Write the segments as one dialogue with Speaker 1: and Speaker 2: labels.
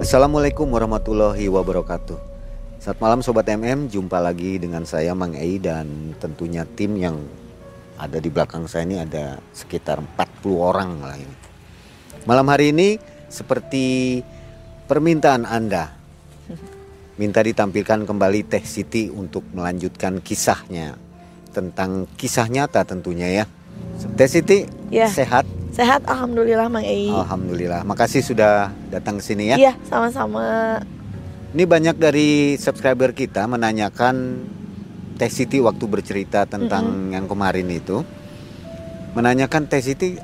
Speaker 1: Assalamualaikum warahmatullahi wabarakatuh Saat malam Sobat MM, jumpa lagi dengan saya Mang Ei dan tentunya tim yang ada di belakang saya ini ada sekitar 40 orang lah ini Malam hari ini seperti permintaan Anda Minta ditampilkan kembali Teh Siti untuk melanjutkan kisahnya Tentang kisah nyata tentunya ya Teh Siti
Speaker 2: Ya.
Speaker 1: sehat?
Speaker 2: Sehat, alhamdulillah Mang Ei.
Speaker 1: Alhamdulillah. Makasih sudah datang ke sini ya.
Speaker 2: Iya, sama-sama.
Speaker 1: Ini banyak dari subscriber kita menanyakan Teh Siti waktu bercerita tentang yang kemarin itu. Menanyakan Teh Siti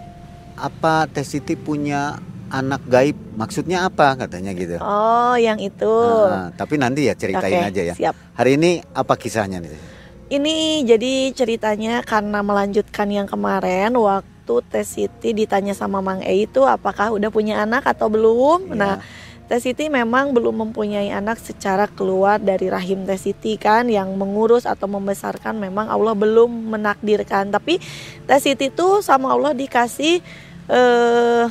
Speaker 1: apa Teh Siti punya anak gaib? Maksudnya apa katanya gitu.
Speaker 2: Oh, yang itu.
Speaker 1: Ah, tapi nanti ya ceritain
Speaker 2: Oke,
Speaker 1: aja ya.
Speaker 2: Siap.
Speaker 1: Hari ini apa kisahnya nih?
Speaker 2: Ini jadi ceritanya karena melanjutkan yang kemarin waktu Teh Siti ditanya sama Mang Ei itu apakah udah punya anak atau belum.
Speaker 1: Iya.
Speaker 2: Nah, Teh Siti memang belum mempunyai anak secara keluar dari rahim Teh Siti kan yang mengurus atau membesarkan memang Allah belum menakdirkan. Tapi Teh Siti tuh sama Allah dikasih eh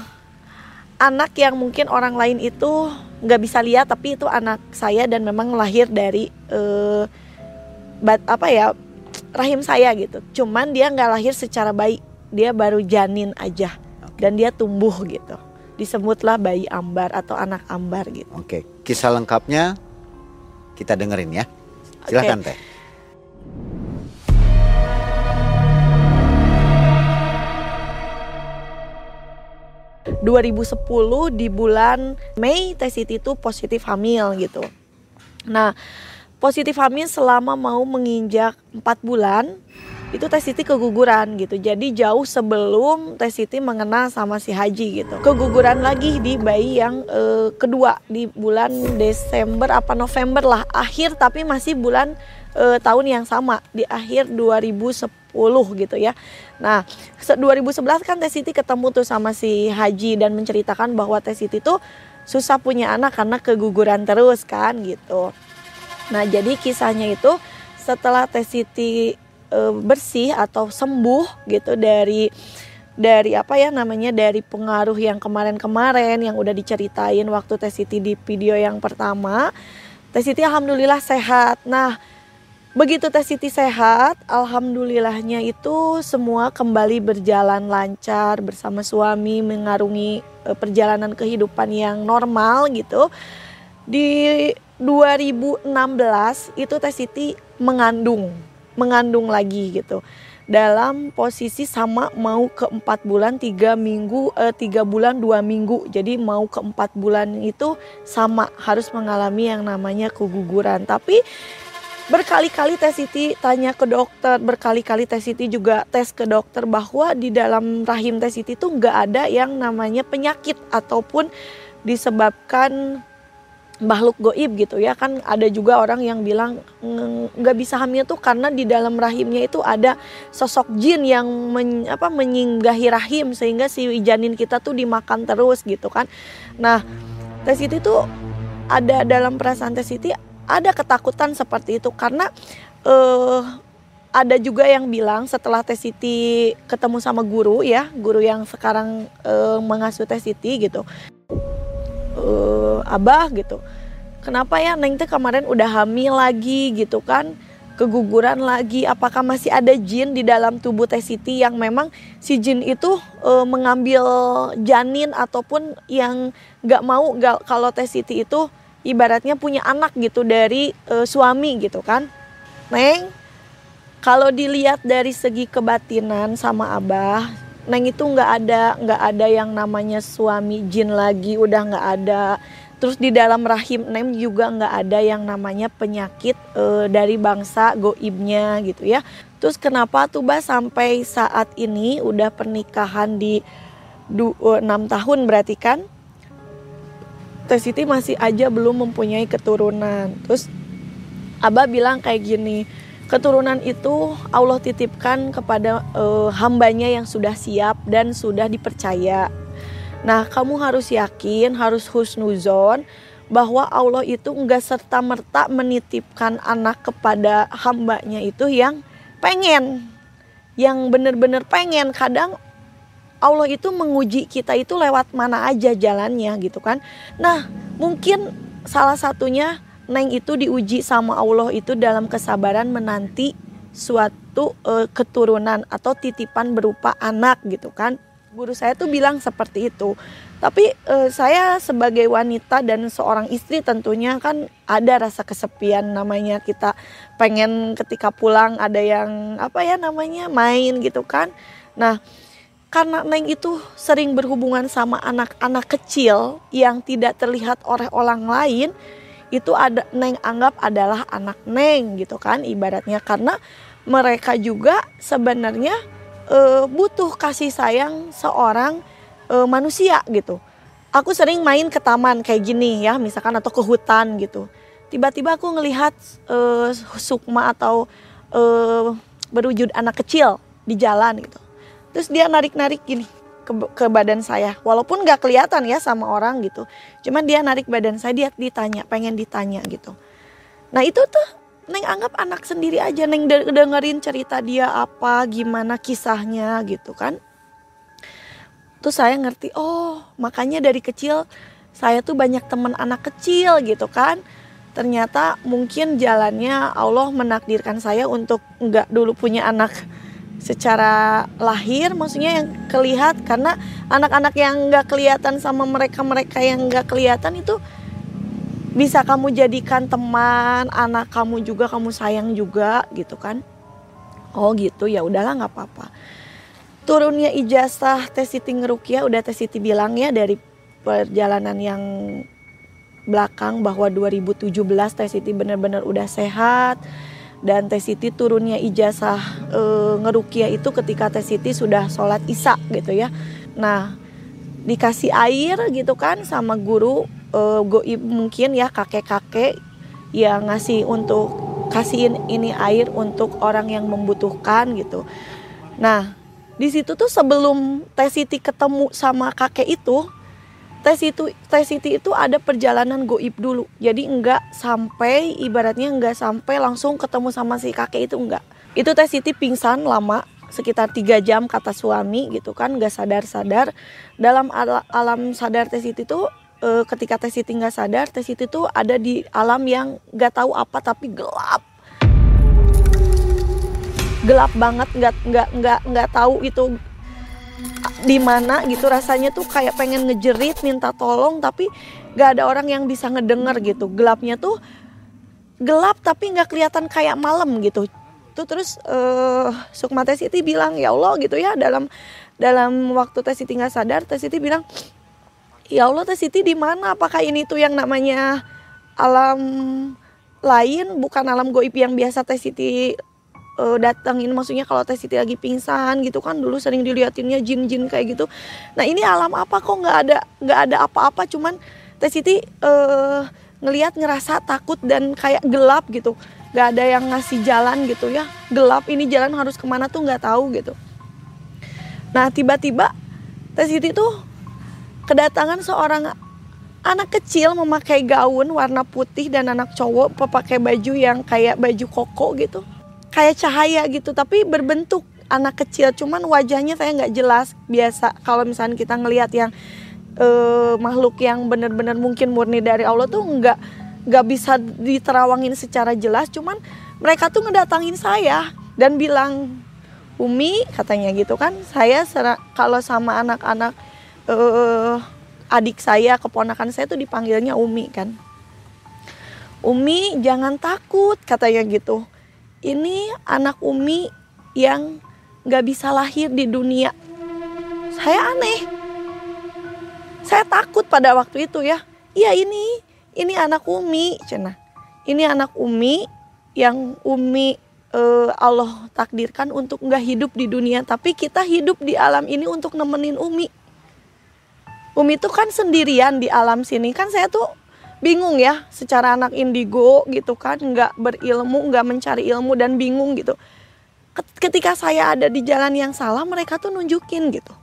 Speaker 2: anak yang mungkin orang lain itu nggak bisa lihat tapi itu anak saya dan memang lahir dari eh bat, apa ya rahim saya gitu. Cuman dia nggak lahir secara bayi, dia baru janin aja
Speaker 1: Oke.
Speaker 2: dan dia tumbuh gitu. Disebutlah bayi ambar atau anak ambar gitu.
Speaker 1: Oke, kisah lengkapnya kita dengerin ya. Silakan Teh.
Speaker 2: 2010 di bulan Mei Teh Siti itu positif hamil gitu. Nah, positif hamil selama mau menginjak 4 bulan itu Teh Siti keguguran gitu. Jadi jauh sebelum Teh Siti mengenal sama si Haji gitu. Keguguran lagi di bayi yang eh, kedua di bulan Desember apa November lah akhir tapi masih bulan eh, tahun yang sama di akhir 2010 gitu ya. Nah, se- 2011 kan Teh Siti ketemu tuh sama si Haji dan menceritakan bahwa Teh Siti tuh susah punya anak karena keguguran terus kan gitu. Nah, jadi kisahnya itu setelah Teh Siti e, bersih atau sembuh gitu dari dari apa ya namanya dari pengaruh yang kemarin-kemarin yang udah diceritain waktu Teh Siti di video yang pertama. Teh Siti alhamdulillah sehat. Nah, begitu Teh Siti sehat, alhamdulillahnya itu semua kembali berjalan lancar bersama suami mengarungi e, perjalanan kehidupan yang normal gitu. Di 2016 itu Teh Siti mengandung, mengandung lagi gitu. Dalam posisi sama mau ke empat bulan tiga minggu eh, tiga bulan dua minggu. Jadi mau ke empat bulan itu sama harus mengalami yang namanya keguguran. Tapi berkali-kali Teh Siti tanya ke dokter, berkali-kali Teh Siti juga tes ke dokter bahwa di dalam rahim Teh Siti itu nggak ada yang namanya penyakit ataupun disebabkan makhluk goib gitu ya. Kan ada juga orang yang bilang "Nge- nggak bisa hamil tuh karena di dalam rahimnya itu ada sosok jin yang men- apa menyinggahi rahim sehingga si janin kita tuh dimakan terus gitu kan. Nah Teh Siti tuh ada dalam perasaan Teh Siti ada ketakutan seperti itu karena eh ada juga yang bilang setelah Teh Siti ketemu sama guru ya guru yang sekarang eh, mengasuh Teh Siti gitu eh, abah gitu. Kenapa ya neng teh kemarin udah hamil lagi gitu kan? Keguguran lagi. Apakah masih ada jin di dalam tubuh Teh Siti yang memang si jin itu eh, mengambil janin ataupun yang nggak mau nggak- kalau Teh Siti itu ibaratnya punya anak gitu dari eh, suami gitu kan? Neng kalau dilihat dari segi kebatinan sama abah neng itu nggak ada nggak ada yang namanya suami jin lagi udah nggak ada. Terus di dalam rahim neng juga nggak ada yang namanya penyakit eh, dari bangsa goibnya gitu ya. Terus kenapa tuh bah sampai saat ini udah pernikahan di du- eh, enam tahun berarti kan? Teh Siti masih aja belum mempunyai keturunan. Terus Abah bilang kayak gini keturunan itu Allah titipkan kepada eh, hambanya yang sudah siap dan sudah dipercaya. Nah, kamu harus yakin, harus husnuzon bahwa Allah itu enggak serta merta menitipkan anak kepada hambanya itu yang pengen, yang bener-bener pengen. Kadang Allah itu menguji kita itu lewat mana aja jalannya gitu kan. Nah, mungkin salah satunya Neng itu diuji sama Allah itu dalam kesabaran menanti suatu uh, keturunan atau titipan berupa anak gitu kan. Guru saya tuh bilang seperti itu. Tapi uh, saya sebagai wanita dan seorang istri tentunya kan ada rasa kesepian namanya kita pengen ketika pulang ada yang apa ya namanya main gitu kan. Nah, karena Neng itu sering berhubungan sama anak-anak kecil yang tidak terlihat oleh orang lain, itu ada Neng anggap adalah anak Neng gitu kan ibaratnya karena mereka juga sebenarnya e, butuh kasih sayang seorang e, manusia gitu. Aku sering main ke taman kayak gini ya, misalkan atau ke hutan gitu. Tiba-tiba aku ngelihat e, sukma atau e, berwujud anak kecil di jalan gitu terus dia narik-narik gini ke, ke badan saya. Walaupun nggak kelihatan ya sama orang gitu. Cuman dia narik badan saya dia ditanya pengen ditanya gitu. Nah itu tuh neng anggap anak sendiri aja. Neng dengerin cerita dia apa gimana kisahnya gitu kan. Terus saya ngerti oh makanya dari kecil saya tuh banyak teman anak kecil gitu kan. Ternyata mungkin jalannya Allah menakdirkan saya untuk nggak dulu punya anak secara lahir maksudnya yang kelihat karena anak-anak yang nggak kelihatan sama mereka-mereka yang nggak kelihatan itu bisa kamu jadikan teman anak kamu juga kamu sayang juga gitu kan? Oh gitu. Ya udahlah nggak apa-apa. Turunnya ijazah tes Siti ngerukia udah tes Siti bilang ya dari perjalanan yang belakang bahwa 2017 tes Siti benar-benar udah sehat dan Teh Siti turunnya ijazah e, ngerukia itu ketika Teh Siti sudah sholat isya gitu ya. Nah dikasih air gitu kan sama guru e, goib mungkin ya kakek-kakek yang ngasih untuk kasihin ini air untuk orang yang membutuhkan gitu. Nah di situ tuh sebelum Teh Siti ketemu sama kakek itu tes itu tes itu itu ada perjalanan goib dulu. Jadi enggak sampai ibaratnya enggak sampai langsung ketemu sama si kakek itu enggak itu tes Siti pingsan lama sekitar tiga jam kata suami gitu kan enggak sadar sadar dalam al alam sadar tes Siti itu e, ketika tes Siti nggak sadar tes Siti itu ada di alam yang nggak tahu apa tapi gelap. Gelap banget nggak nggak nggak nggak tahu itu di mana gitu rasanya tuh kayak pengen ngejerit minta tolong tapi gak ada orang yang bisa ngedenger gitu. Gelapnya tuh gelap tapi nggak kelihatan kayak malam gitu. Tuh terus uh, Sukma Siti bilang ya Allah gitu ya dalam dalam waktu Siti nggak sadar Siti bilang ya Allah Siti di mana? Apakah ini tuh yang namanya alam lain bukan alam goib yang biasa Siti uh, datangin maksudnya kalau Teh Siti lagi pingsan gitu kan dulu sering diliatinnya jin-jin kayak gitu. Nah ini alam apa kok nggak ada nggak ada apa-apa cuman Teh Siti uh, ngelihat ngerasa takut dan kayak gelap gitu. Nggak ada yang ngasih jalan gitu ya. Gelap ini jalan harus ke mana tuh nggak tahu gitu. Nah tiba-tiba Teh Siti tuh kedatangan seorang anak kecil memakai gaun warna putih dan anak cowok pakai baju yang kayak baju koko gitu kayak cahaya gitu tapi berbentuk anak kecil. Cuman wajahnya saya nggak jelas biasa. Kalau misalnya kita ngelihat yang uh, makhluk yang benar-benar mungkin murni dari Allah tuh nggak nggak bisa diterawangin secara jelas. Cuman mereka tuh ngedatangin saya dan bilang Umi katanya gitu kan saya kalau sama anak-anak uh, adik saya keponakan saya tuh dipanggilnya Umi kan. Umi jangan takut katanya gitu ini anak Umi yang gak bisa lahir di dunia. Saya aneh. Saya takut pada waktu itu ya. Iya ini, ini anak Umi, cina. Ini anak Umi yang Umi uh, Allah takdirkan untuk nggak hidup di dunia, tapi kita hidup di alam ini untuk nemenin Umi. Umi tuh kan sendirian di alam sini kan saya tuh bingung ya secara anak indigo gitu kan nggak berilmu nggak mencari ilmu dan bingung gitu. Ketika saya ada di jalan yang salah mereka tuh nunjukin gitu.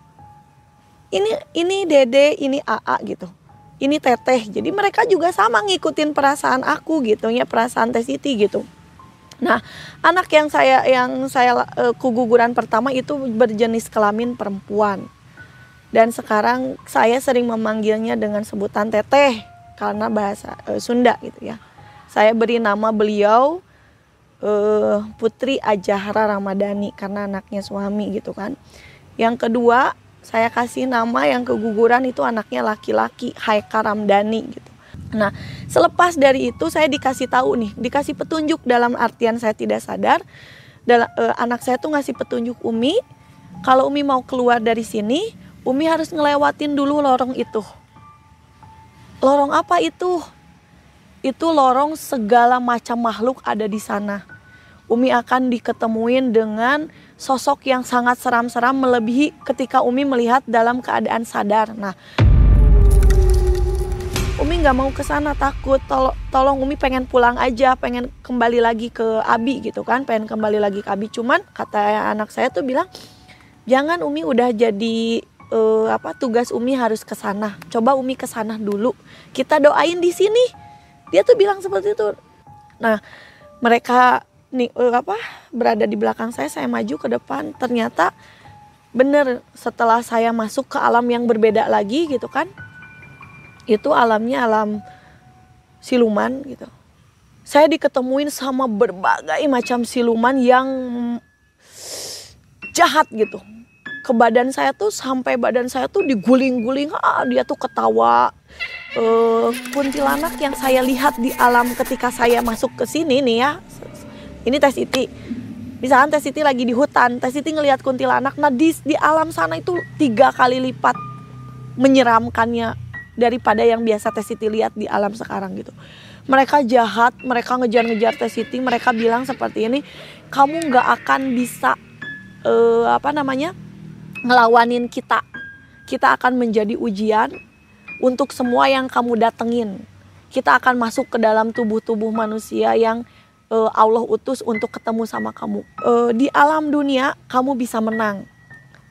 Speaker 2: Ini ini dede ini aa gitu. Ini teteh. Jadi mereka juga sama ngikutin perasaan aku gitu ya perasaan teh Siti gitu. Nah anak yang saya yang saya uh, kuguguran pertama itu berjenis kelamin perempuan. Dan sekarang saya sering memanggilnya dengan sebutan teteh karena bahasa uh, Sunda gitu ya. Saya beri nama beliau uh, Putri Ajahra Ramadhani karena anaknya suami gitu kan. Yang kedua, saya kasih nama yang keguguran itu anaknya laki-laki Haika Ramdhani gitu. Nah, selepas dari itu saya dikasih tahu nih, dikasih petunjuk dalam artian saya tidak sadar. Dalam, uh, anak saya tuh ngasih petunjuk Umi, kalau Umi mau keluar dari sini, Umi harus ngelewatin dulu lorong itu. Lorong apa itu? Itu lorong segala macam makhluk ada di sana. Umi akan diketemuin dengan sosok yang sangat seram-seram melebihi ketika Umi melihat dalam keadaan sadar. Nah, Umi nggak mau ke sana takut. Tolong, tolong Umi pengen pulang aja, pengen kembali lagi ke Abi gitu kan, pengen kembali lagi ke Abi. Cuman kata anak saya tuh bilang, jangan Umi udah jadi uh, apa tugas Umi harus ke sana. Coba Umi ke sana dulu. Kita doain di sini. Dia tuh bilang seperti itu. Nah, mereka nih uh, apa berada di belakang saya, saya maju ke depan. Ternyata bener setelah saya masuk ke alam yang berbeda lagi gitu kan. Itu alamnya alam siluman gitu. Saya diketemuin sama berbagai macam siluman yang jahat gitu ke badan saya tuh sampai badan saya tuh diguling-guling. Ah dia tuh ketawa. Uh, kuntilanak yang saya lihat di alam ketika saya masuk ke sini nih ya. Ini tes iti misalkan tes iti lagi di hutan tes iti ngelihat kuntilanak. Nah di, di alam sana itu tiga kali lipat menyeramkannya daripada yang biasa tes iti lihat di alam sekarang gitu. Mereka jahat mereka ngejar-ngejar tes iti mereka bilang seperti ini kamu nggak akan bisa uh, apa namanya ngelawanin kita. Kita akan menjadi ujian untuk semua yang kamu datengin. Kita akan masuk ke dalam tubuh-tubuh manusia yang uh, Allah utus untuk ketemu sama kamu. Uh, di alam dunia kamu bisa menang.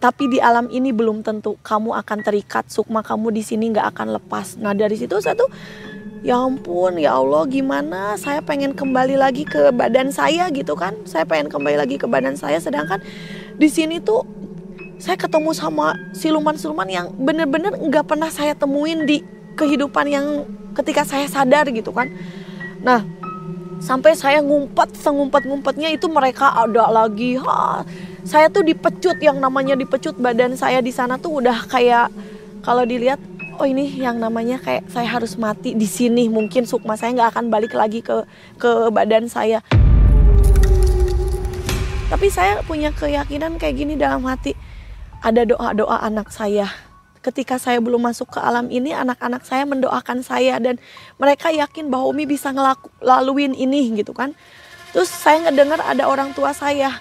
Speaker 2: Tapi di alam ini belum tentu kamu akan terikat. Sukma kamu di sini nggak akan lepas. Nah dari situ saya tuh ya ampun ya Allah gimana saya pengen kembali lagi ke badan saya gitu kan saya pengen kembali lagi ke badan saya sedangkan di sini tuh saya ketemu sama siluman-siluman yang bener-bener nggak pernah saya temuin di kehidupan yang ketika saya sadar gitu kan. Nah, sampai saya ngumpet sengumpet-ngumpetnya itu mereka ada lagi. Ha, saya tuh dipecut yang namanya dipecut badan saya di sana tuh udah kayak kalau dilihat oh ini yang namanya kayak saya harus mati di sini mungkin sukma saya nggak akan balik lagi ke ke badan saya. Tapi saya punya keyakinan kayak gini dalam hati ada doa-doa anak saya. Ketika saya belum masuk ke alam ini, anak-anak saya mendoakan saya dan mereka yakin bahwa Umi bisa ngelaluin ini gitu kan. Terus saya ngedengar ada orang tua saya,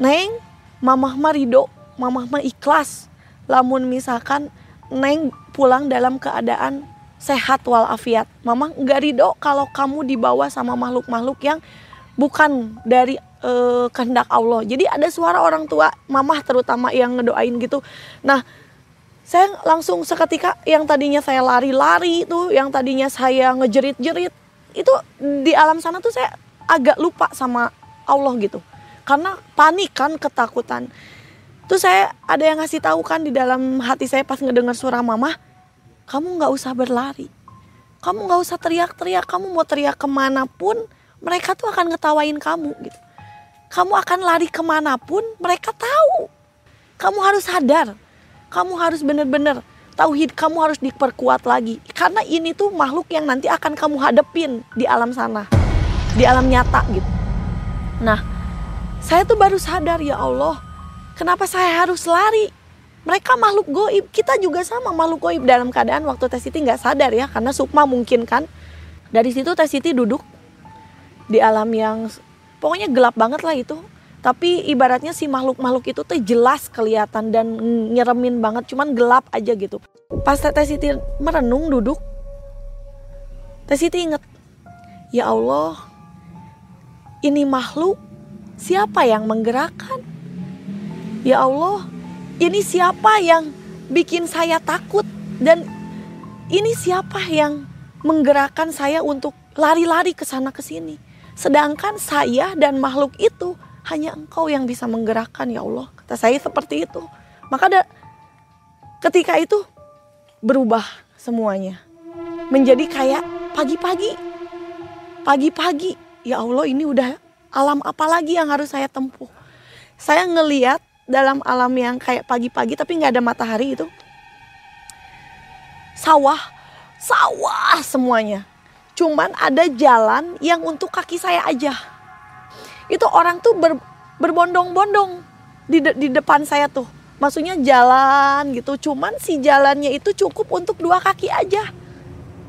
Speaker 2: Neng, mamah mah ridho, mamah mah ikhlas. Lamun misalkan Neng pulang dalam keadaan sehat walafiat. Mama nggak ridho kalau kamu dibawa sama makhluk-makhluk yang bukan dari uh, kehendak Allah. Jadi ada suara orang tua, mamah terutama yang ngedoain gitu. Nah, saya langsung seketika yang tadinya saya lari-lari itu, yang tadinya saya ngejerit-jerit, itu di alam sana tuh saya agak lupa sama Allah gitu. Karena panik kan, ketakutan. Terus saya ada yang ngasih tahu kan di dalam hati saya pas ngedengar suara mamah, kamu nggak usah berlari. Kamu nggak usah teriak-teriak, kamu mau teriak ke mana pun, mereka tuh akan ngetawain kamu gitu kamu akan lari ke mana pun mereka tahu. Kamu harus sadar, kamu harus benar-benar tauhid kamu harus diperkuat lagi. Karena ini tuh makhluk yang nanti akan kamu hadepin di alam sana, di alam nyata gitu. Nah, saya tuh baru sadar ya Allah, kenapa saya harus lari? Mereka makhluk goib, kita juga sama makhluk goib dalam keadaan waktu Teh Siti nggak sadar ya, karena Sukma mungkin kan. Dari situ Teh Siti duduk di alam yang pokoknya gelap banget lah itu. Tapi ibaratnya si makhluk-makhluk itu tuh jelas kelihatan dan nyeremin banget cuman gelap aja gitu. Pas Teh Siti merenung duduk Teh Siti inget ya Allah ini makhluk siapa yang menggerakkan? Ya Allah ini siapa yang bikin saya takut? Dan ini siapa yang menggerakkan saya untuk lari-lari ke sana ke sini Sedangkan saya dan makhluk itu hanya engkau yang bisa menggerakkan ya Allah. Kata saya seperti itu. Maka ada ketika itu berubah semuanya. Menjadi kayak pagi-pagi. Pagi-pagi ya Allah ini udah alam apa lagi yang harus saya tempuh? Saya ngeliat dalam alam yang kayak pagi-pagi tapi nggak ada matahari itu. Sawah sawah semuanya cuman ada jalan yang untuk kaki saya aja. Itu orang tuh ber, berbondong-bondong di, de, di depan saya tuh. Maksudnya jalan gitu. Cuman si jalannya itu cukup untuk dua kaki aja.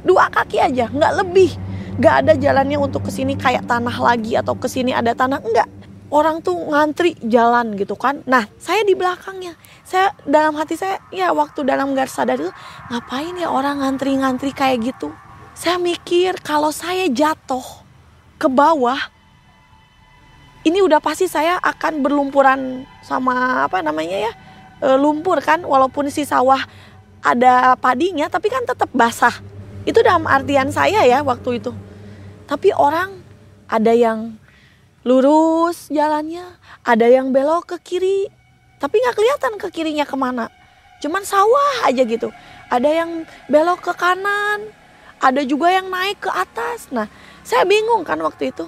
Speaker 2: Dua kaki aja nggak lebih. Nggak ada jalannya untuk ke sini kayak tanah lagi atau ke sini ada tanah. Enggak orang tuh ngantri jalan gitu kan. Nah saya di belakangnya. Saya dalam hati saya ya waktu dalam garis sadar itu ngapain ya orang ngantri-ngantri kayak gitu saya mikir kalau saya jatuh ke bawah ini udah pasti saya akan berlumpuran sama apa namanya ya e, lumpur kan walaupun si sawah ada padinya tapi kan tetap basah. Itu dalam artian saya ya waktu itu. Tapi orang ada yang lurus jalannya ada yang belok ke kiri tapi nggak kelihatan ke kirinya ke mana. Cuman sawah aja gitu. Ada yang belok ke kanan ada juga yang naik ke atas. Nah, saya bingung kan waktu itu.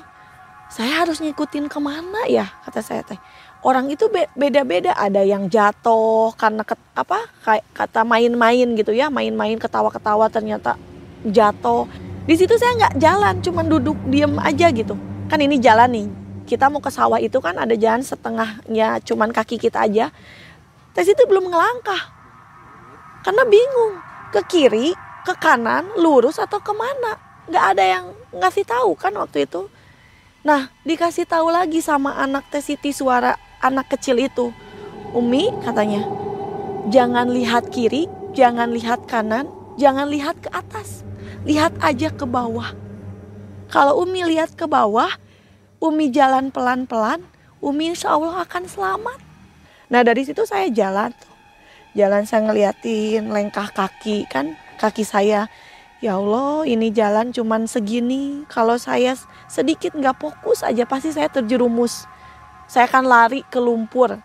Speaker 2: Saya harus ngikutin ke mana ya kata saya teh. Orang itu beda-beda. Ada yang jatuh karena ke, apa kayak kata main-main gitu ya, main-main ketawa-ketawa ternyata jatuh. Di situ saya nggak jalan, cuman duduk diem aja gitu. Kan ini jalan nih. Kita mau ke sawah itu kan ada jalan setengahnya cuman kaki kita aja. Tes itu belum ngelangkah. Karena bingung. Ke kiri ke kanan, lurus atau ke mana. Nggak ada yang ngasih tahu kan waktu itu. Nah, dikasih tahu lagi sama anak Teh Siti suara anak kecil itu. Umi katanya, jangan lihat kiri, jangan lihat kanan, jangan lihat ke atas. Lihat aja ke bawah. Kalau Umi lihat ke bawah, Umi jalan pelan-pelan, Umi insya Allah akan selamat. Nah dari situ saya jalan tuh. Jalan saya ngeliatin lengkah kaki kan kaki saya. Ya Allah ini jalan cuman segini. Kalau saya sedikit nggak fokus aja pasti saya terjerumus. Saya akan lari ke lumpur.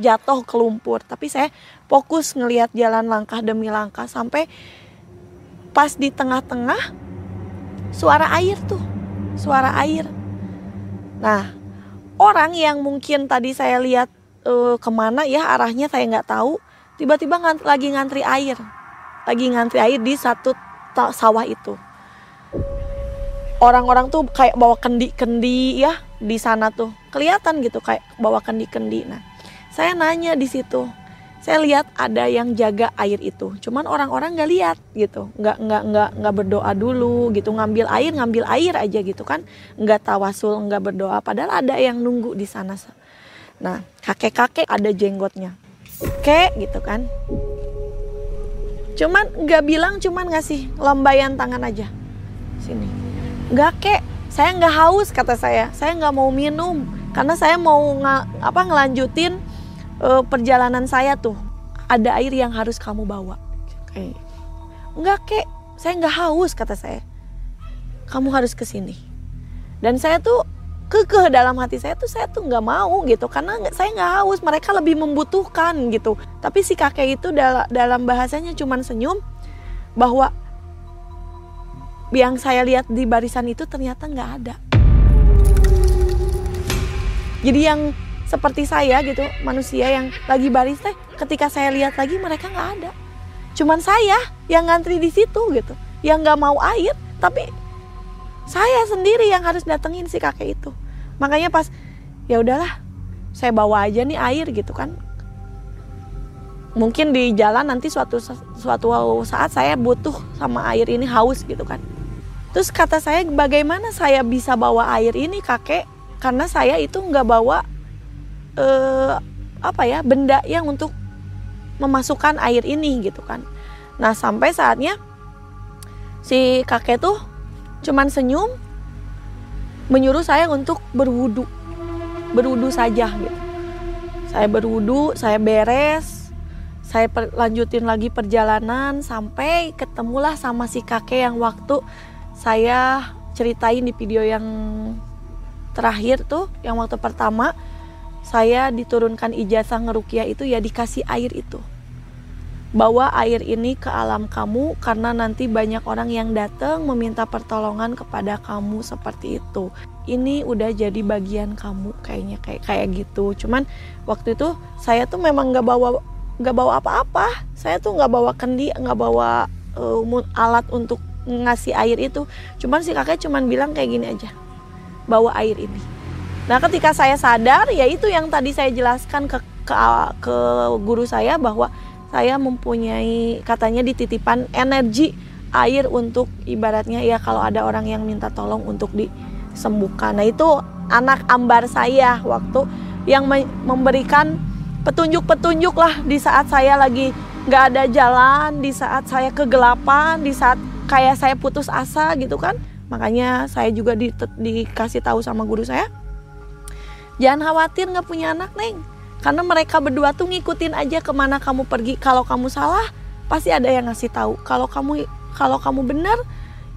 Speaker 2: Jatuh ke lumpur. Tapi saya fokus ngelihat jalan langkah demi langkah. Sampai pas di tengah-tengah suara air tuh. Suara air. Nah orang yang mungkin tadi saya lihat uh, ke mana ya arahnya saya nggak tahu. Tiba-tiba ngant lagi ngantri air lagi ngantri air di satu sawah itu. Orang-orang tuh kayak bawa kendi-kendi ya di sana tuh kelihatan gitu kayak bawa kendi-kendi. Nah, saya nanya di situ, saya lihat ada yang jaga air itu. Cuman orang-orang nggak lihat gitu, nggak nggak nggak nggak berdoa dulu gitu, ngambil air ngambil air aja gitu kan, nggak tawasul nggak berdoa. Padahal ada yang nunggu di sana. Nah, kakek-kakek ada jenggotnya, kek gitu kan cuman nggak bilang cuman ngasih lambaian tangan aja. Sini. Nggak kek. Saya nggak haus kata saya. Saya nggak mau minum. Karena saya mau nga, apa ngelanjutin uh, perjalanan saya tuh. Ada air yang harus kamu bawa. Kayak nggak kek. Saya nggak haus kata saya. Kamu harus ke sini. Dan saya tuh kekeh dalam hati saya tuh saya tuh nggak mau gitu karena saya nggak haus mereka lebih membutuhkan gitu. Tapi si kakek itu dal dalam bahasanya cuman senyum bahwa yang saya lihat di barisan itu ternyata nggak ada. Jadi yang seperti saya gitu manusia yang lagi baris teh ketika saya lihat lagi mereka nggak ada. Cuman saya yang ngantri di situ gitu yang nggak mau air tapi saya sendiri yang harus datengin si kakek itu makanya pas ya udahlah saya bawa aja nih air gitu kan. Mungkin di jalan nanti suatu suatu saat saya butuh sama air ini haus gitu kan. Terus kata saya bagaimana saya bisa bawa air ini kakek? Karena saya itu nggak bawa eh, apa ya benda yang untuk memasukkan air ini gitu kan. Nah sampai saatnya si kakek tuh cuman senyum menyuruh saya untuk berwudu. Berwudu saja gitu. Saya berwudu saya beres saya lanjutin lagi perjalanan sampai ketemulah sama si kakek yang waktu saya ceritain di video yang terakhir tuh yang waktu pertama. Saya diturunkan ijazah ngerukiah itu ya dikasih air itu bawa air ini ke alam kamu karena nanti banyak orang yang datang meminta pertolongan kepada kamu seperti itu. Ini udah jadi bagian kamu kayaknya kayak kayak gitu. Cuman waktu itu saya tuh memang nggak bawa nggak bawa apa-apa. Saya tuh nggak bawa kendi, nggak bawa uh, alat untuk ngasih air itu. Cuman si kakek cuman bilang kayak gini aja, bawa air ini. Nah ketika saya sadar ya itu yang tadi saya jelaskan ke ke, ke guru saya bahwa saya mempunyai katanya dititipan energi air untuk ibaratnya ya kalau ada orang yang minta tolong untuk disembuhkan. Nah itu anak ambar saya waktu yang memberikan petunjuk-petunjuk lah di saat saya lagi nggak ada jalan, di saat saya kegelapan, di saat kayak saya putus asa gitu kan. Makanya saya juga di, dikasih tahu sama guru saya, jangan khawatir nggak punya anak neng karena mereka berdua tuh ngikutin aja ke mana kamu pergi. Kalau kamu salah, pasti ada yang ngasih tahu. Kalau kamu kalau kamu benar,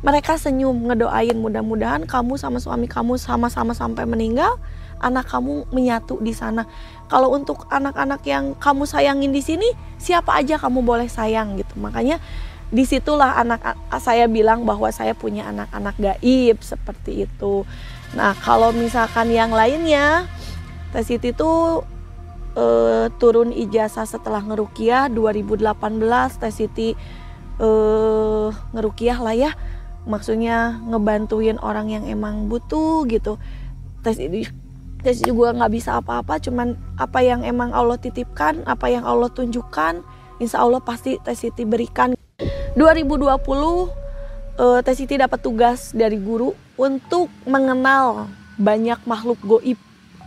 Speaker 2: mereka senyum ngedoain mudah-mudahan kamu sama suami kamu sama-sama sampai meninggal anak kamu menyatu di sana kalau untuk anak-anak yang kamu sayangin di sini siapa aja kamu boleh sayang gitu makanya di situlah anak saya bilang bahwa saya punya anak-anak gaib seperti itu nah kalau misalkan yang lainnya Teh itu uh, turun ijazah setelah ngerukiah 2018 Teh Siti uh, ngerukiah lah ya. Maksudnya ngebantuin orang yang emang butuh gitu. Teh Siti Teh Siti juga nggak bisa apa-apa cuman apa yang emang Allah titipkan apa yang Allah tunjukkan Insya Allah pasti Teh Siti berikan. 2020 uh, Teh Siti dapat tugas dari guru untuk mengenal banyak makhluk goib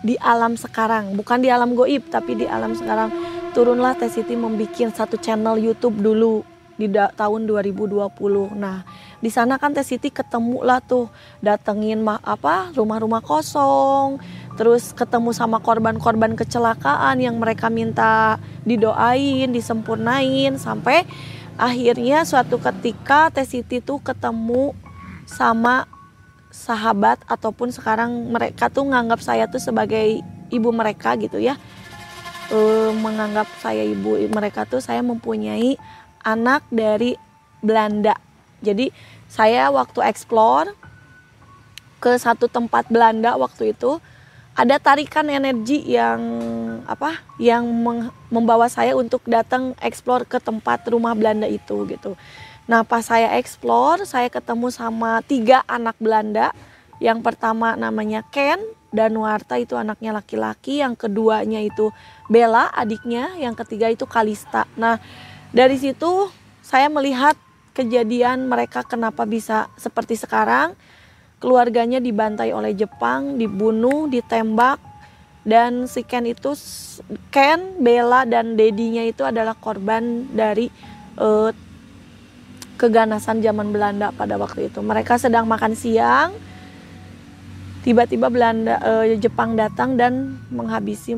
Speaker 2: di alam sekarang. Bukan di alam goib tapi di alam sekarang. Turunlah Teh Siti membuat satu channel YouTube dulu di tahun 2020 nah di sana kan Teh Siti ketemu lah tuh datengin mah apa rumah-rumah kosong terus ketemu sama korban-korban kecelakaan yang mereka minta didoain disempurnain sampai akhirnya suatu ketika Teh Siti tuh ketemu sama sahabat ataupun sekarang mereka tuh nganggap saya tuh sebagai ibu mereka gitu ya. E, menganggap saya ibu mereka tuh saya mempunyai anak dari Belanda. Jadi saya waktu explore ke satu tempat Belanda waktu itu ada tarikan energi yang apa yang membawa saya untuk datang explore ke tempat rumah Belanda itu gitu Nah pas saya explore, saya ketemu sama tiga anak Belanda. Yang pertama namanya Ken, dan Warta itu anaknya laki-laki. Yang keduanya itu Bella adiknya. Yang ketiga itu Kalista. Nah dari situ saya melihat kejadian mereka kenapa bisa seperti sekarang. Keluarganya dibantai oleh Jepang, dibunuh, ditembak, dan si Ken itu Ken, Bella dan dedinya itu adalah korban dari uh, keganasan zaman Belanda pada waktu itu. Mereka sedang makan siang, tiba-tiba Belanda eh, Jepang datang dan menghabisi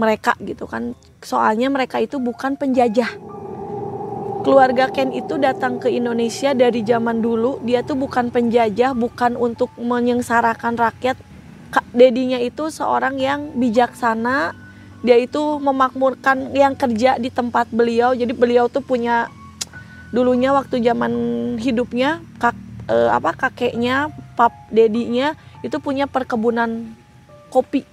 Speaker 2: mereka gitu kan. Soalnya mereka itu bukan penjajah. Keluarga Ken itu datang ke Indonesia dari zaman dulu. Dia tuh bukan penjajah, bukan untuk menyengsarakan rakyat. Kak dedinya itu seorang yang bijaksana. Dia itu memakmurkan yang kerja di tempat beliau. Jadi beliau tuh punya dulunya waktu zaman hidupnya kak eh, apa kakeknya pap dedinya itu punya perkebunan kopi.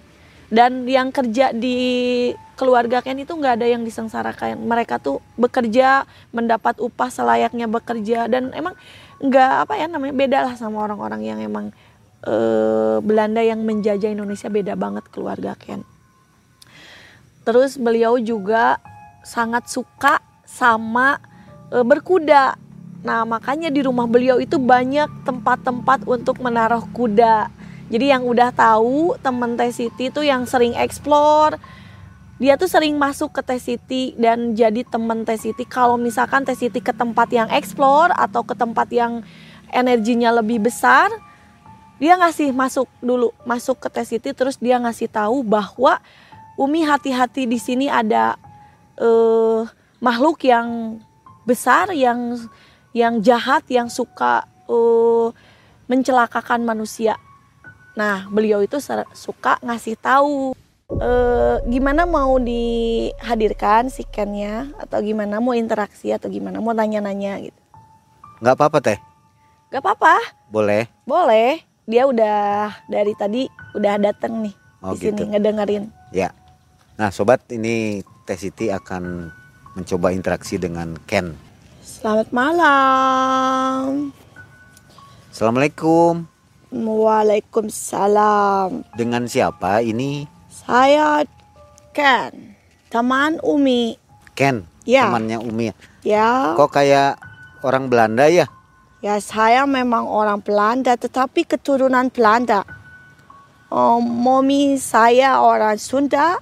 Speaker 2: Dan yang kerja di keluarga Ken itu nggak ada yang disengsarakan. Mereka tuh bekerja mendapat upah selayaknya bekerja. Dan emang nggak apa ya namanya beda lah sama orang-orang yang emang eh, Belanda yang menjajah Indonesia. Beda banget keluarga Ken. Terus beliau juga sangat suka sama e, berkuda. Nah, makanya di rumah beliau itu banyak tempat-tempat untuk menaruh kuda. Jadi yang udah tahu temen Teh Siti itu yang sering explore, dia tuh sering masuk ke Teh Siti dan jadi temen Teh Siti. Kalau misalkan Teh Siti ke tempat yang explore atau ke tempat yang energinya lebih besar, dia ngasih masuk dulu, masuk ke Teh Siti terus dia ngasih tahu bahwa Umi hati-hati di sini ada uh, makhluk yang besar yang yang jahat yang suka uh, mencelakakan manusia. Nah, beliau itu suka ngasih tahu eh, gimana mau dihadirkan si Kennya atau gimana mau interaksi atau gimana mau nanya-nanya gitu.
Speaker 1: Nggak apa-apa teh,
Speaker 2: Gak apa-apa,
Speaker 1: boleh.
Speaker 2: boleh. Dia udah dari tadi udah dateng nih
Speaker 1: Oh
Speaker 2: di sini
Speaker 1: gitu.
Speaker 2: ngedengerin.
Speaker 1: Ya. Nah sobat ini Teh Siti akan mencoba interaksi dengan Ken.
Speaker 2: Selamat malam.
Speaker 1: Assalamualaikum.
Speaker 2: Waalaikumsalam.
Speaker 1: Dengan siapa ini?
Speaker 2: Saya Ken, teman Umi.
Speaker 1: Ken,
Speaker 2: Ya.
Speaker 1: temannya Umi.
Speaker 2: Ya,
Speaker 1: Kok kayak orang Belanda ya?
Speaker 2: ya saya memang orang Belanda, tetapi keturunan Belanda. Oh, Mommy saya orang Sunda,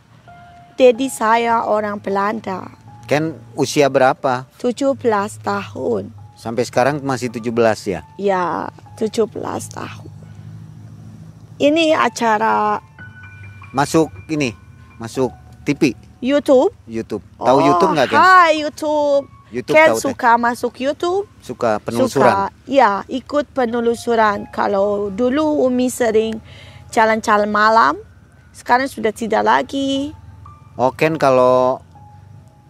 Speaker 2: Dedi saya orang Belanda.
Speaker 1: Ken usia berapa?
Speaker 2: 17 tahun.
Speaker 1: Sampai sekarang masih 17 ya?
Speaker 2: Ya, 17 tahun. Ini acara
Speaker 1: Masuk ini, masuk TV,
Speaker 2: YouTube.
Speaker 1: YouTube. Tahu
Speaker 2: Oh,
Speaker 1: YouTube nggak Ken?
Speaker 2: Hai YouTube.
Speaker 1: YouTube
Speaker 2: Ken
Speaker 1: tahu Teh.
Speaker 2: suka masuk YouTube.
Speaker 1: Suka penelusuran.
Speaker 2: Suka, ya, ikut penelusuran. Kalau dulu Umi sering jalan-jalan malam, sekarang sudah tidak lagi.
Speaker 1: Oh Ken kalau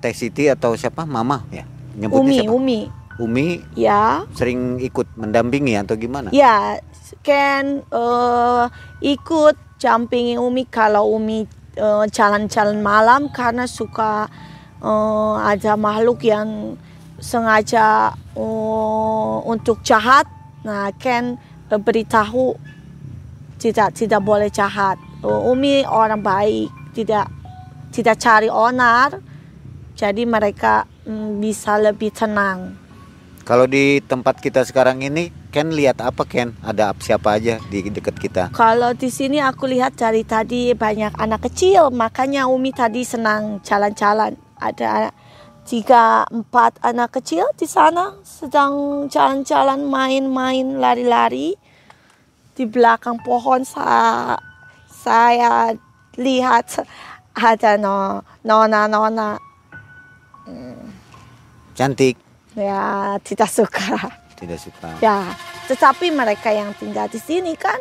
Speaker 1: Teh Siti atau siapa? Mama ya? Nyebutnya
Speaker 2: Umi,
Speaker 1: siapa?
Speaker 2: Umi.
Speaker 1: Umi
Speaker 2: Ya,
Speaker 1: sering ikut mendampingi atau gimana?
Speaker 2: ya, Ken eh, ikut jampingi Umi kalau Umi eh, jalan-jalan malam karena suka eh, ada makhluk yang sengaja eh, untuk jahat. Nah, Ken eh, beritahu tidak tidak boleh jahat. Oh, Umi orang baik, tidak tidak cari onar. Jadi mereka mm, bisa lebih tenang.
Speaker 1: Kalau di tempat kita sekarang ini, Ken lihat apa Ken? Ada ap- siapa aja di dekat kita?
Speaker 2: Kalau di sini aku lihat dari tadi banyak anak kecil, makanya Umi tadi senang jalan-jalan. Ada tiga empat anak kecil di sana sedang jalan-jalan, main-main, lari-lari di belakang pohon. Saya, saya lihat ada no,
Speaker 1: Cantik,
Speaker 2: ya tidak suka.
Speaker 1: tidak suka.
Speaker 2: Ya, tetapi mereka yang tinggal di sini kan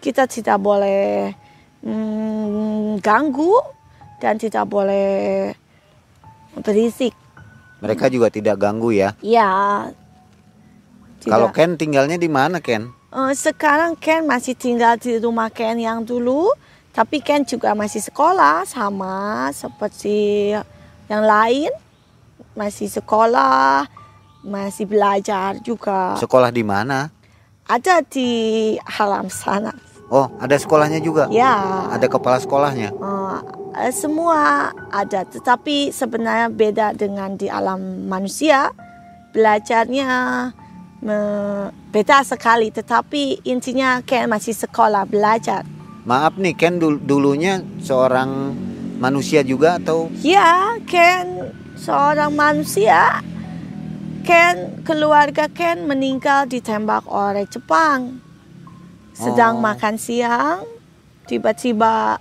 Speaker 2: kita tidak boleh mm, ganggu dan tidak boleh berisik.
Speaker 1: Mereka juga tidak ganggu ya.
Speaker 2: Ya. tidak.
Speaker 1: Kalau Ken tinggalnya di mana Ken?
Speaker 2: Eh, sekarang Ken masih tinggal di rumah Ken yang dulu, tapi Ken juga masih sekolah sama seperti yang lain. Masih sekolah, masih belajar juga.
Speaker 1: Sekolah di mana?
Speaker 2: Ada di alam sana.
Speaker 1: Oh, ada sekolahnya juga.
Speaker 2: Ya.
Speaker 1: Ada kepala sekolahnya.
Speaker 2: Eh, semua ada, tetapi sebenarnya beda dengan di alam manusia. Belajarnya beda sekali, tetapi intinya Ken masih sekolah belajar.
Speaker 1: Maaf nih, Ken dul- dulunya seorang manusia juga atau
Speaker 2: Ya, Ken seorang manusia. Ken keluarga Ken meninggal ditembak oleh Jepang. Sedang
Speaker 1: Oh.
Speaker 2: makan siang, tiba-tiba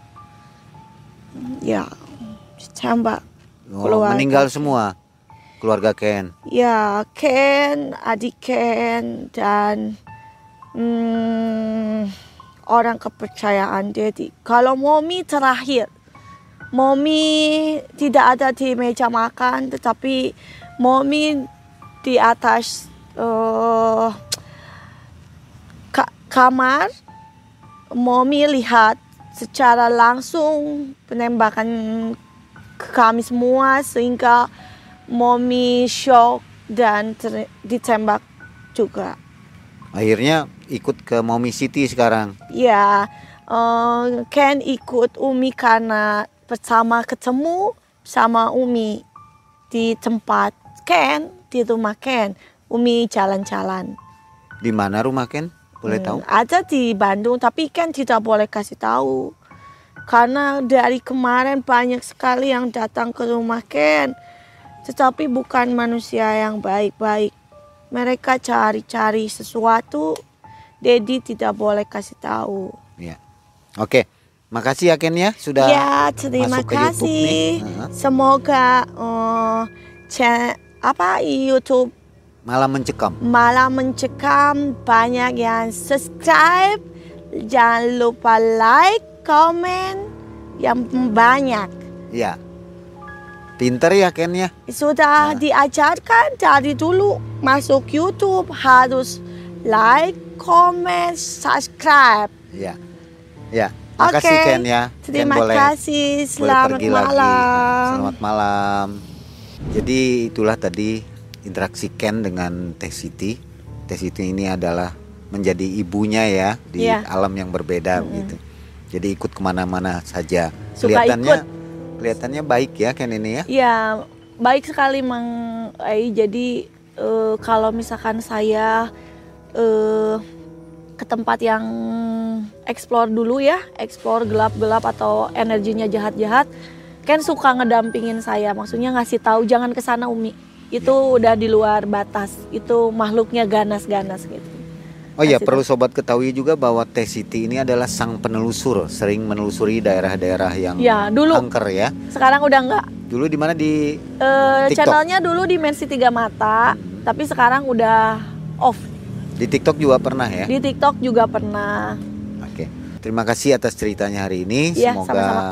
Speaker 2: ya ditembak.
Speaker 1: oh,
Speaker 2: Keluarga.
Speaker 1: meninggal semua keluarga Ken?
Speaker 2: Ya, Ken, adik Ken, dan hmm, orang kepercayaan Dedi. Kalau Momi terakhir, Momi tidak ada di meja makan, tetapi Momi di atas eh, ka- kamar. Momi lihat secara langsung penembakan ke kami semua sehingga Momi shock dan ditembak juga.
Speaker 1: Akhirnya ikut ke Mommy City sekarang.
Speaker 2: Ya, eh, Ken ikut Umi karena pertama ketemu sama Umi di tempat Ken di rumah Ken. Umi jalan-jalan.
Speaker 1: Di mana rumah Ken? Boleh
Speaker 2: Hmm,
Speaker 1: tahu?
Speaker 2: Ada di Bandung, tapi Ken tidak boleh kasih tahu. Karena dari kemarin banyak sekali yang datang ke rumah Ken. Tetapi bukan manusia yang baik-baik. Mereka cari-cari sesuatu. Dedi tidak boleh kasih tahu.
Speaker 1: Ya. Oke. Makasih ya Ken ya sudah
Speaker 2: ya, terima
Speaker 1: masuk ke YouTube nih.
Speaker 2: kasih. Semoga eh, cha- apa YouTube
Speaker 1: malam mencekam.
Speaker 2: malah mencekam banyak yang subscribe jangan lupa like comment yang banyak.
Speaker 1: Ya. Pinter ya Ken ya.
Speaker 2: Sudah
Speaker 1: Nah.
Speaker 2: diajarkan dari dulu masuk YouTube harus like, comment, subscribe.
Speaker 1: Ya. Ya. Makasih
Speaker 2: Oke.
Speaker 1: Ken ya. Ken
Speaker 2: Terima
Speaker 1: boleh
Speaker 2: kasih.
Speaker 1: boleh
Speaker 2: Selamat
Speaker 1: pergi
Speaker 2: malam.
Speaker 1: lagi. Selamat malam. Jadi itulah tadi interaksi Ken dengan Teh Siti. Teh Siti ini adalah menjadi ibunya ya di
Speaker 2: Iya.
Speaker 1: alam yang berbeda
Speaker 2: Mm-mm.
Speaker 1: gitu. Jadi ikut ke mana-mana saja.
Speaker 2: Suka
Speaker 1: kelihatannya
Speaker 2: ikut.
Speaker 1: kelihatannya baik ya Ken ini ya.
Speaker 2: Ya, baik sekali Mang Ai. Jadi eh, kalau misalkan saya eh, ke tempat yang explore dulu ya, explore gelap-gelap atau energinya jahat-jahat, kan suka ngedampingin saya. Maksudnya ngasih tahu jangan ke sana Umi. Itu udah di luar batas. Itu makhluknya ganas-ganas gitu.
Speaker 1: Oh iya, perlu sobat ketahui juga bahwa Teh Siti ini adalah sang penelusur, sering menelusuri daerah-daerah yang
Speaker 2: Ya, dulu
Speaker 1: angker ya.
Speaker 2: sekarang udah nggak
Speaker 1: Dulu di mana di TikTok.
Speaker 2: channelnya dulu di Mercy Tiga Mata, tapi sekarang udah off.
Speaker 1: Di TikTok juga pernah ya.
Speaker 2: Di TikTok juga pernah.
Speaker 1: Oke. Terima kasih atas ceritanya hari ini.
Speaker 2: Iya,
Speaker 1: Semoga
Speaker 2: sama-sama.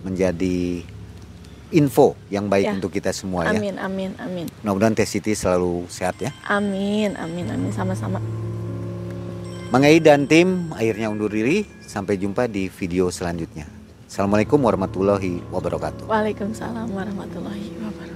Speaker 1: menjadi info yang baik
Speaker 2: Ya.
Speaker 1: untuk kita semua ya.
Speaker 2: Amin, amin, amin.
Speaker 1: Mudah-mudahan Teh Siti selalu sehat ya.
Speaker 2: Amin, amin, amin sama-sama.
Speaker 1: Mang Ei dan tim akhirnya undur diri. Sampai jumpa di video selanjutnya. Assalamualaikum warahmatullahi wabarakatuh.
Speaker 2: Waalaikumsalam warahmatullahi wabarakatuh.